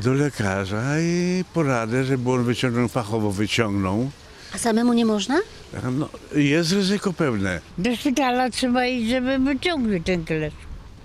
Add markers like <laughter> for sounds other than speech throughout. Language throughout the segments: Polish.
do lekarza i poradę, żeby on wyciągnął, fachowo wyciągnął. A samemu nie można? No, jest ryzyko pewne. Do szpitala trzeba iść, żeby wyciągnąć ten klesz.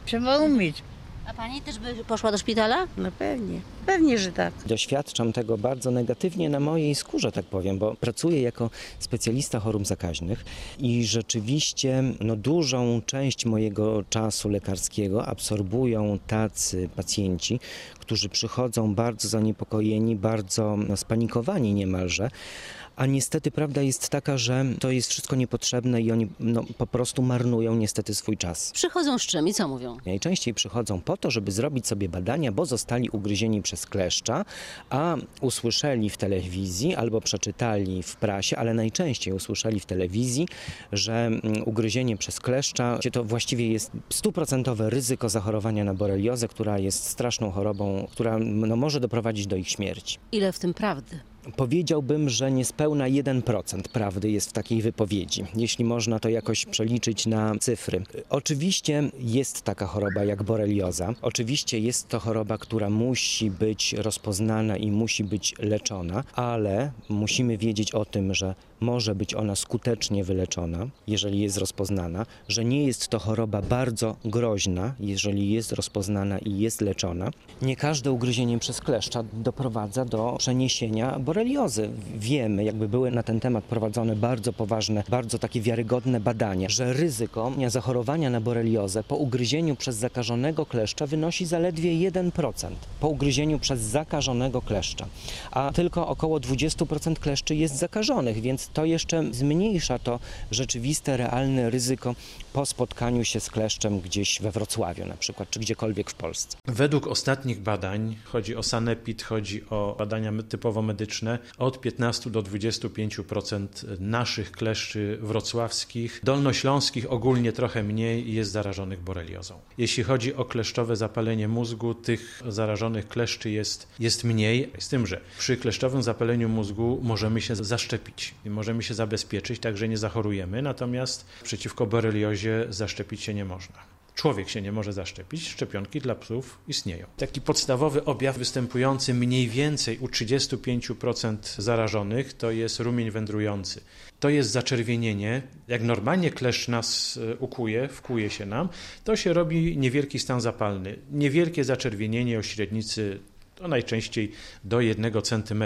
Trzeba umieć. A pani też by poszła do szpitala? No pewnie. Pewnie, że tak. Doświadczam tego bardzo negatywnie na mojej skórze, tak powiem, bo pracuję jako specjalista chorób zakaźnych i rzeczywiście no, dużą część mojego czasu lekarskiego absorbują tacy pacjenci, którzy przychodzą bardzo zaniepokojeni, bardzo no, spanikowani niemalże. A niestety prawda jest taka, że to jest wszystko niepotrzebne i oni no, po prostu marnują niestety swój czas. Przychodzą z czym i co mówią? Najczęściej przychodzą po to, żeby zrobić sobie badania, bo zostali ugryzieni przez kleszcza, a usłyszeli w telewizji albo przeczytali w prasie, ale najczęściej usłyszeli w telewizji, że mm, ugryzienie przez kleszcza to właściwie jest stuprocentowe ryzyko zachorowania na boreliozę, która jest straszną chorobą, która no, może doprowadzić do ich śmierci. Ile w tym prawdy? Powiedziałbym, że niespełna 1% prawdy jest w takiej wypowiedzi, jeśli można to jakoś przeliczyć na cyfry. Oczywiście jest taka choroba jak borelioza. Oczywiście jest to choroba, która musi być rozpoznana i musi być leczona, ale musimy wiedzieć o tym, że może być ona skutecznie wyleczona, jeżeli jest rozpoznana, że nie jest to choroba bardzo groźna, jeżeli jest rozpoznana i jest leczona. Nie każde ugryzienie przez kleszcza doprowadza do przeniesienia boreliozy. Wiemy, jakby były na ten temat prowadzone bardzo poważne, bardzo takie wiarygodne badania, że ryzyko zachorowania na boreliozę po ugryzieniu przez zakażonego kleszcza wynosi zaledwie 1%. Po ugryzieniu przez zakażonego kleszcza, a tylko około 20% kleszczy jest zakażonych, więc to jeszcze zmniejsza to rzeczywiste, realne ryzyko po spotkaniu się z kleszczem gdzieś we Wrocławiu na przykład, czy gdziekolwiek w Polsce. Według ostatnich badań, chodzi o sanepid, chodzi o badania typowo medyczne, od 15 do 25% naszych kleszczy wrocławskich, dolnośląskich ogólnie trochę mniej jest zarażonych boreliozą. Jeśli chodzi o kleszczowe zapalenie mózgu, tych zarażonych kleszczy jest, jest mniej, z tym, że przy kleszczowym zapaleniu mózgu możemy się zaszczepić, możemy się zabezpieczyć, tak że nie zachorujemy, natomiast przeciwko boreliozie zaszczepić się nie można. Człowiek się nie może zaszczepić, szczepionki dla psów istnieją. Taki podstawowy objaw występujący mniej więcej u 35% zarażonych to jest rumień wędrujący. To jest zaczerwienienie. Jak normalnie kleszcz nas e, ukuje, wkuje się nam, to się robi niewielki stan zapalny. Niewielkie zaczerwienienie o średnicy to najczęściej do 1 cm,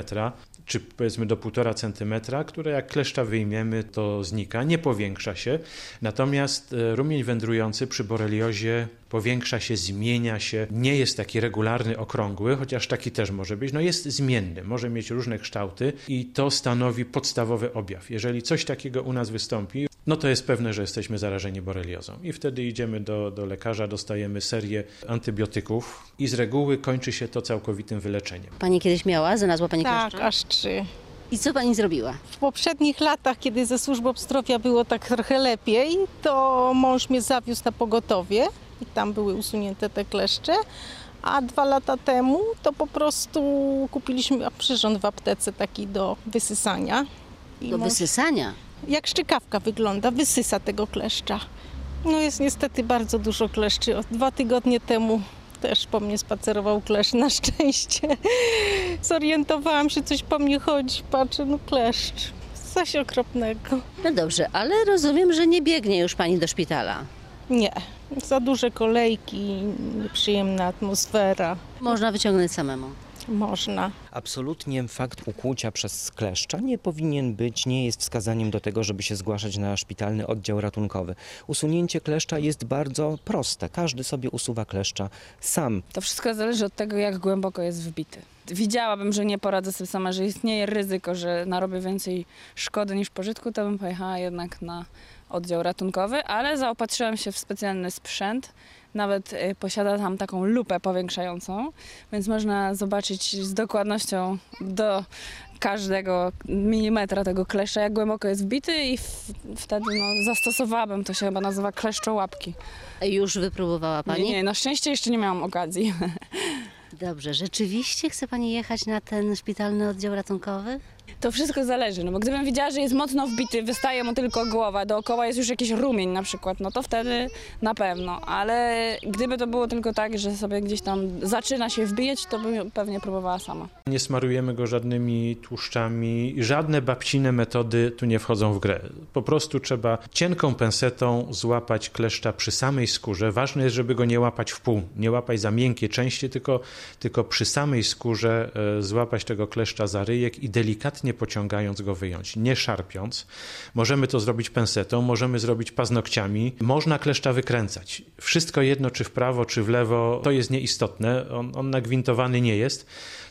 czy powiedzmy do 1,5 cm, które jak kleszcza wyjmiemy, to znika, nie powiększa się. Natomiast e, rumień wędrujący przy boreliozie powiększa się, zmienia się, nie jest taki regularny, okrągły, chociaż taki też może być, no jest zmienny, może mieć różne kształty i to stanowi podstawowy objaw. Jeżeli coś takiego u nas wystąpi, no to jest pewne, że jesteśmy zarażeni boreliozą. I wtedy idziemy do, do lekarza, dostajemy serię antybiotyków i z reguły kończy się to całkowitym wyleczeniem. Pani kiedyś miała? Znalazła pani Tak, kleszcza? aż trzy. I co pani zrobiła? W poprzednich latach, kiedy ze służbą zdrowia było tak trochę lepiej, to mąż mnie zawiózł na pogotowie i tam były usunięte te kleszcze. A dwa lata temu to po prostu kupiliśmy przyrząd w aptece taki do wysysania. I Do mąż- wysysania. Jak szczykawka wygląda, wysysa tego kleszcza. No jest niestety bardzo dużo kleszczy. Od dwa tygodnie temu też po mnie spacerował klesz na szczęście. <laughs> Zorientowałam się, coś po mnie chodzi, patrzę, no kleszcz. Coś okropnego. No dobrze, ale rozumiem, że nie biegnie już pani do szpitala. Nie, za duże kolejki, nieprzyjemna atmosfera. Można wyciągnąć samemu. Można. Absolutnie fakt ukłucia przez kleszcza nie powinien być, nie jest wskazaniem do tego, żeby się zgłaszać na szpitalny oddział ratunkowy. Usunięcie kleszcza jest bardzo proste. Każdy sobie usuwa kleszcza sam. To wszystko zależy od tego, jak głęboko jest wbity. Widziałabym, że nie poradzę sobie sama, że istnieje ryzyko, że narobię więcej szkody niż pożytku, to bym pojechała jednak na oddział ratunkowy, ale zaopatrzyłam się w specjalny sprzęt. Nawet y, posiada tam taką lupę powiększającą, więc można zobaczyć z dokładnością do każdego milimetra tego kleszcza, jak głęboko jest wbity i wtedy no, zastosowałabym, to się chyba nazywa kleszczołapki. Już wypróbowała pani? Nie, nie, na szczęście jeszcze nie miałam okazji. <laughs> Dobrze, rzeczywiście chce pani jechać na ten szpitalny oddział ratunkowy? To wszystko zależy, no bo gdybym widziała, że jest mocno wbity, wystaje mu tylko głowa, dookoła jest już jakiś rumień na przykład, no to wtedy na pewno, ale gdyby to było tylko tak, że sobie gdzieś tam zaczyna się wbijać, to bym pewnie próbowała sama. Nie smarujemy go żadnymi tłuszczami, żadne babcine metody tu nie wchodzą w grę. Po prostu trzeba cienką pensetą złapać kleszcza przy samej skórze. Ważne jest, żeby go nie łapać w pół, nie łapać za miękkie części, tylko, tylko przy samej skórze e, złapać tego kleszcza za ryjek i delikatnie pociągając go wyjąć, nie szarpiąc. Możemy to zrobić pensetą, możemy zrobić paznokciami, można kleszcza wykręcać. Wszystko jedno, czy w prawo, czy w lewo, to jest nieistotne. On, on nagwintowany nie jest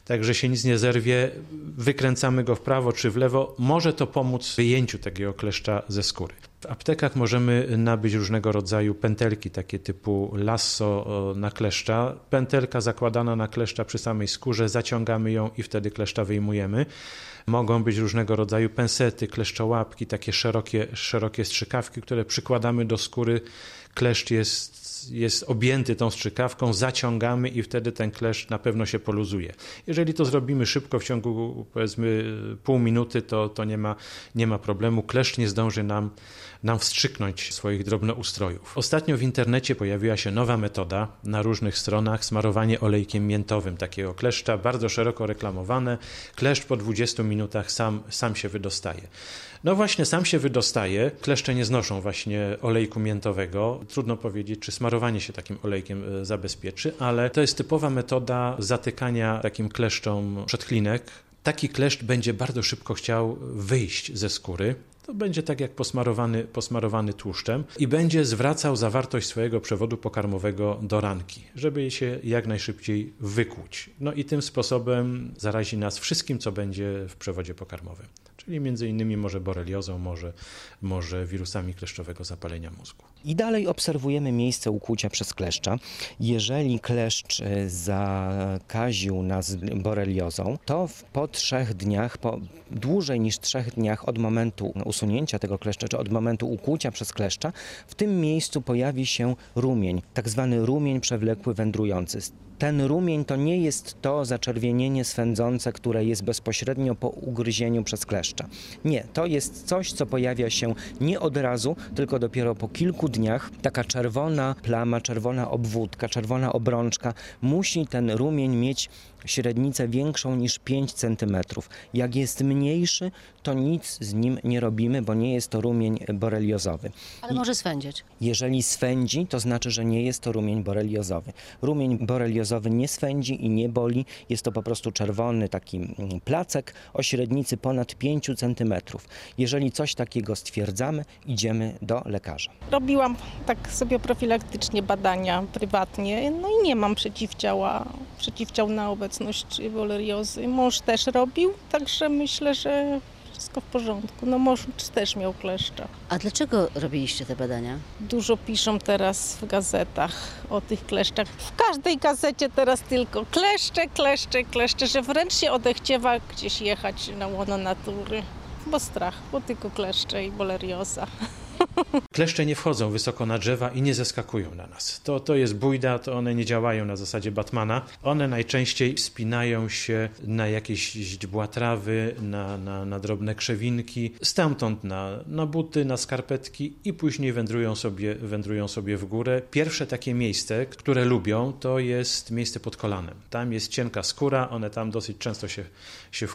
także się nic nie zerwie, wykręcamy go w prawo czy w lewo, może to pomóc w wyjęciu takiego kleszcza ze skóry. W aptekach możemy nabyć różnego rodzaju pętelki, takie typu lasso na kleszcza. Pętelka zakładana na kleszcza przy samej skórze, zaciągamy ją i wtedy kleszcza wyjmujemy. Mogą być różnego rodzaju pensety, kleszczołapki, takie szerokie, szerokie strzykawki, które przykładamy do skóry. Kleszcz jest jest objęty tą strzykawką, zaciągamy i wtedy ten kleszcz na pewno się poluzuje. Jeżeli to zrobimy szybko, w ciągu powiedzmy pół minuty, to, to nie, ma, nie ma problemu. Kleszcz nie zdąży nam, nam wstrzyknąć swoich drobnoustrojów. Ostatnio w internecie pojawiła się nowa metoda na różnych stronach, smarowanie olejkiem miętowym takiego kleszcza, bardzo szeroko reklamowane. Kleszcz po 20 minutach sam, sam się wydostaje. No właśnie, sam się wydostaje. Kleszcze nie znoszą właśnie olejku miętowego. Trudno powiedzieć, czy smarowanie się takim olejkiem e, zabezpieczy, ale to jest typowa metoda zatykania takim kleszczom przedklinek. Taki kleszcz będzie bardzo szybko chciał wyjść ze skóry. To będzie tak jak posmarowany, posmarowany tłuszczem i będzie zwracał zawartość swojego przewodu pokarmowego do ranki, żeby się jak najszybciej wykłuć. No i tym sposobem zarazi nas wszystkim, co będzie w przewodzie pokarmowym czyli między innymi może boreliozą, może, może wirusami kleszczowego zapalenia mózgu. I dalej obserwujemy miejsce ukłucia przez kleszcza. Jeżeli kleszcz e, zakaził nas boreliozą, to po trzech dniach, po dłużej niż trzech dniach od momentu usunięcia tego kleszcza, czy od momentu ukłucia przez kleszcza, w tym miejscu pojawi się rumień, tak zwany rumień przewlekły wędrujący ten rumień to nie jest to zaczerwienienie swędzące, które jest bezpośrednio po ugryzieniu przez Nie, to jest coś, co pojawia się nie od razu, tylko dopiero po kilku dniach. Taka czerwona plama, czerwona obwódka, czerwona obrączka musi ten rumień mieć średnicę większą niż 5 cm. Jak jest mniejszy, to nic z nim nie robimy, bo nie jest to rumień boreliozowy. Ale może swędzić. Jeżeli swędzi, to znaczy, że nie jest to rumień boreliozowy. Rumień boreliozowy nie swędzi i nie boli. Jest to po prostu czerwony taki mm, placek o średnicy ponad 5 cm. Jeżeli coś takiego stwierdzamy, idziemy do lekarza. Robiłam tak sobie profilaktycznie badania prywatnie, no i nie mam przeciwciała, przeciwciał na obecność boleriozy. Mąż też robił, także myślę, że wszystko w porządku. No mąż też miał kleszcza. A dlaczego robiliście te badania? Dużo piszą teraz w gazetach o tych kleszczach. W każdej gazecie teraz tylko kleszcze, kleszcze, kleszcze, że wręcz się odechciewa gdzieś jechać na łono natury. Bo strach, bo tylko kleszcze i bolerioza. <laughs> <laughs> Kleszcze nie wchodzą wysoko na drzewa i nie zeskakują na nas. To, to jest bójda, to one nie działają na zasadzie Batmana. One najczęściej wspinają się na jakieś źdźbła trawy, na, na, na drobne krzewinki, stamtąd na, na buty, na skarpetki i później wędrują sobie, wędrują sobie w górę. Pierwsze takie miejsce, które lubią, to jest miejsce pod kolanem. Tam jest cienka skóra, one tam dosyć często się, się.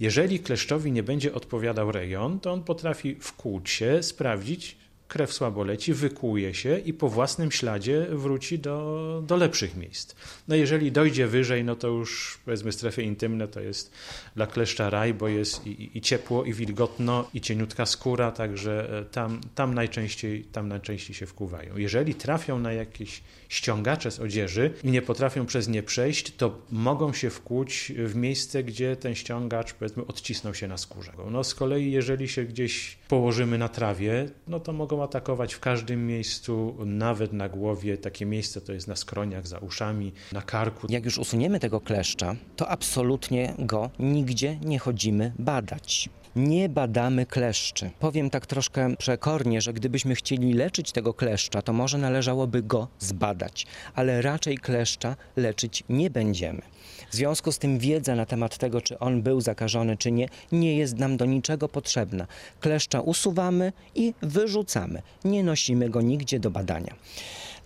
Jeżeli kleszczowi nie będzie odpowiadał rejon, to on potrafi wkłuć się, sprawdzić, sprawdzić, krew słabo leci, wykłuje się i po własnym śladzie wróci do, do lepszych miejsc. No jeżeli dojdzie wyżej, no to już powiedzmy strefy intymne to jest dla kleszcza raj, bo jest i, i ciepło, i wilgotno, i cieniutka skóra, także e, tam, tam, najczęściej, tam najczęściej się wkuwają. Jeżeli trafią na jakieś ściągacze z odzieży i nie potrafią przez nie przejść, to mogą się wkłuć w miejsce, gdzie ten ściągacz powiedzmy odcisnął się na skórze. No z kolei jeżeli się gdzieś położymy na trawie, no to mogą atakować w każdym miejscu, nawet na głowie. Takie miejsce to jest na skroniach, za uszami, na karku. Jak już usuniemy tego kleszcza, to absolutnie go nigdzie nie chodzimy badać. Nie badamy kleszczy. Powiem tak troszkę przekornie, że gdybyśmy chcieli leczyć tego kleszcza, to może należałoby go zbadać, ale raczej kleszcza leczyć nie będziemy. W związku z tym wiedza na temat tego, czy on był zakażony, czy nie, nie jest nam do niczego potrzebna. Kleszcza usuwamy i wyrzucamy. Nie nosimy go nigdzie do badania.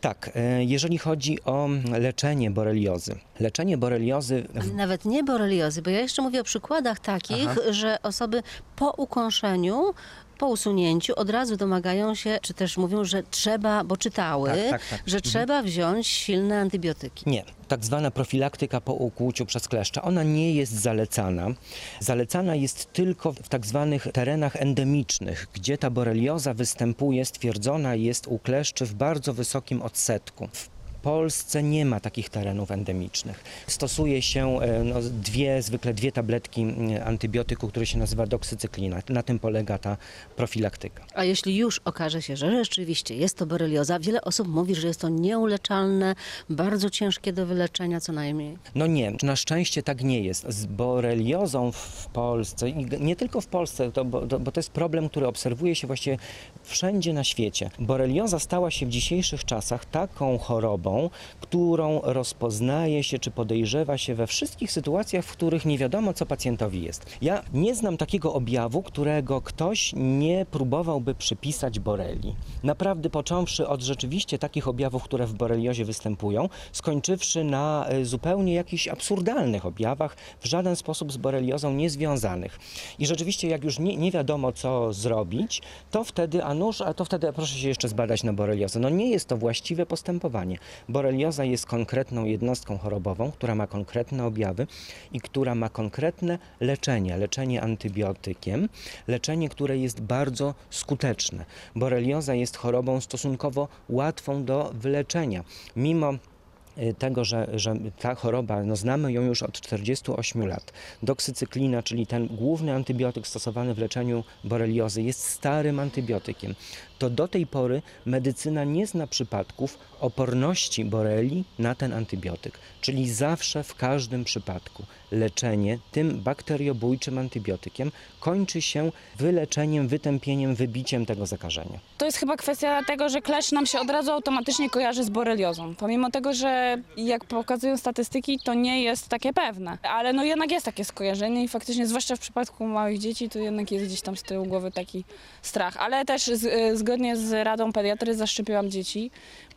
Tak, e, jeżeli chodzi o leczenie boreliozy. Leczenie boreliozy Ale nawet nie boreliozy, bo ja jeszcze mówię o przykładach takich, Aha. że osoby po ukąszeniu, po usunięciu od razu domagają się, czy też mówią, że trzeba, bo czytały, Tak, tak, tak. że trzeba wziąć silne antybiotyki. Nie, tak zwana profilaktyka po ukłuciu przez kleszcza, ona nie jest zalecana. Zalecana jest tylko w tak zwanych terenach endemicznych, gdzie ta borelioza występuje, stwierdzona jest u kleszczy w bardzo wysokim odsetku. W Polsce nie ma takich terenów endemicznych. Stosuje się e, no, dwie, zwykle dwie tabletki mm, antybiotyku, który się nazywa doksycyklina. Na tym polega ta profilaktyka. A jeśli już okaże się, że rzeczywiście jest to borelioza, wiele osób mówi, że jest to nieuleczalne, bardzo ciężkie do wyleczenia co najmniej. No nie, na szczęście tak nie jest. Z boreliozą w Polsce, i nie tylko w Polsce, to, bo, to, bo to jest problem, który obserwuje się właściwie wszędzie na świecie. Borelioza stała się w dzisiejszych czasach taką chorobą, którą rozpoznaje się czy podejrzewa się we wszystkich sytuacjach, w których nie wiadomo, co pacjentowi jest. Ja nie znam takiego objawu, którego ktoś nie próbowałby przypisać borelii. Naprawdę począwszy od rzeczywiście takich objawów, które w boreliozie występują, skończywszy na e, zupełnie jakichś absurdalnych objawach, w żaden sposób z boreliozą niezwiązanych. I rzeczywiście, jak już nie, nie wiadomo, co zrobić, to wtedy, a nuż, a to wtedy proszę się jeszcze zbadać na boreliozę. No nie jest to właściwe postępowanie. Borelioza jest konkretną jednostką chorobową, która ma konkretne objawy i która ma konkretne leczenie. Leczenie antybiotykiem, leczenie, które jest bardzo skuteczne. Borelioza jest chorobą stosunkowo łatwą do wyleczenia. Mimo tego, że, że ta choroba, no znamy ją już od 48 lat. Doksycyklina, czyli ten główny antybiotyk stosowany w leczeniu boreliozy, jest starym antybiotykiem. To do tej pory medycyna nie zna przypadków oporności boreli na ten antybiotyk. Czyli zawsze w każdym przypadku leczenie tym bakteriobójczym antybiotykiem kończy się wyleczeniem, wytępieniem, wybiciem tego zakażenia. To jest chyba kwestia tego, że kleszcz nam się od razu automatycznie kojarzy z boreliozą. Pomimo tego, że jak pokazują statystyki, to nie jest takie pewne. Ale no jednak jest takie skojarzenie i faktycznie, zwłaszcza w przypadku małych dzieci, to jednak jest gdzieś tam z tyłu głowy taki strach. Ale też z, y, zgodnie z Radą Pediatry zaszczepiłam dzieci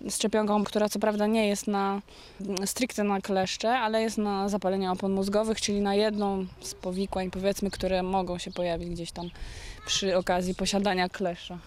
szczepionką, która co prawda nie jest na stricte na kleszcze, ale jest na zapalenia opon mózgowych, czyli na jedną z powikłań, powiedzmy, które mogą się pojawić gdzieś tam przy okazji posiadania kleszcza.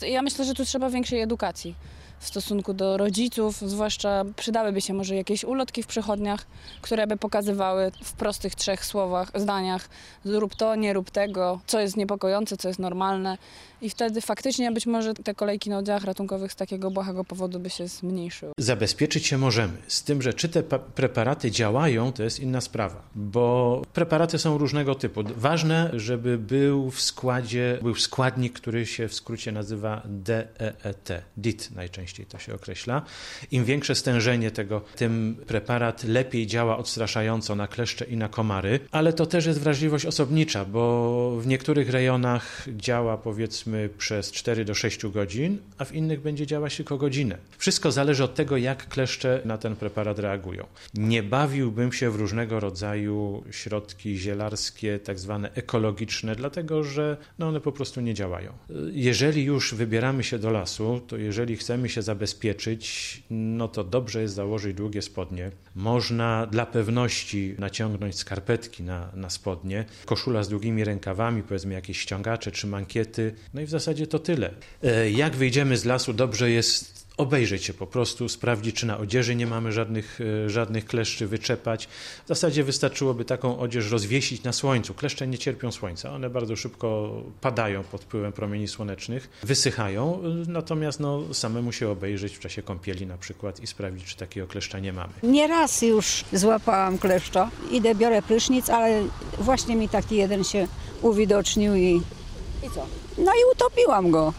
Ja myślę, że tu trzeba większej edukacji w stosunku do rodziców, zwłaszcza przydałyby się może jakieś ulotki w przychodniach, które by pokazywały w prostych trzech słowach, zdaniach, rób to, nie rób tego, co jest niepokojące, co jest normalne i wtedy faktycznie być może te kolejki na oddziałach ratunkowych z takiego błahego powodu by się zmniejszyły. Zabezpieczyć się możemy. Z tym, że czy te pa- preparaty działają, to jest inna sprawa, bo preparaty są różnego typu. Ważne, żeby był w składzie, był składnik, który się w skrócie nazywa DEET, DIT najczęściej to się określa. Im większe stężenie tego, tym preparat lepiej działa odstraszająco na kleszcze i na komary, ale to też jest wrażliwość osobnicza, bo w niektórych rejonach działa powiedzmy przez 4 do 6 godzin, a w innych będzie działać tylko godzinę. Wszystko zależy od tego, jak kleszcze na ten preparat reagują. Nie bawiłbym się w różnego rodzaju środki zielarskie, tak zwane ekologiczne, dlatego że no one po prostu nie działają. Jeżeli już wybieramy się do lasu, to jeżeli chcemy się zabezpieczyć, no to dobrze jest założyć długie spodnie. Można dla pewności naciągnąć skarpetki na, na spodnie, koszula z długimi rękawami, powiedzmy jakieś ściągacze czy mankiety. No i w zasadzie to tyle. E, Jak wyjdziemy z lasu, dobrze jest obejrzeć się po prostu, sprawdzić, czy na odzieży nie mamy żadnych, e, żadnych kleszczy, wyczepać. W zasadzie wystarczyłoby taką odzież rozwiesić na słońcu. Kleszcze nie cierpią słońca, one bardzo szybko padają pod wpływem promieni słonecznych, wysychają, e, natomiast no, samemu się obejrzeć w czasie kąpieli na przykład i sprawdzić, czy takiego kleszcza nie mamy. Nieraz już złapałam kleszcza. Idę, biorę prysznic, ale właśnie mi taki jeden się uwidocznił i... I co? No i utopiłam go.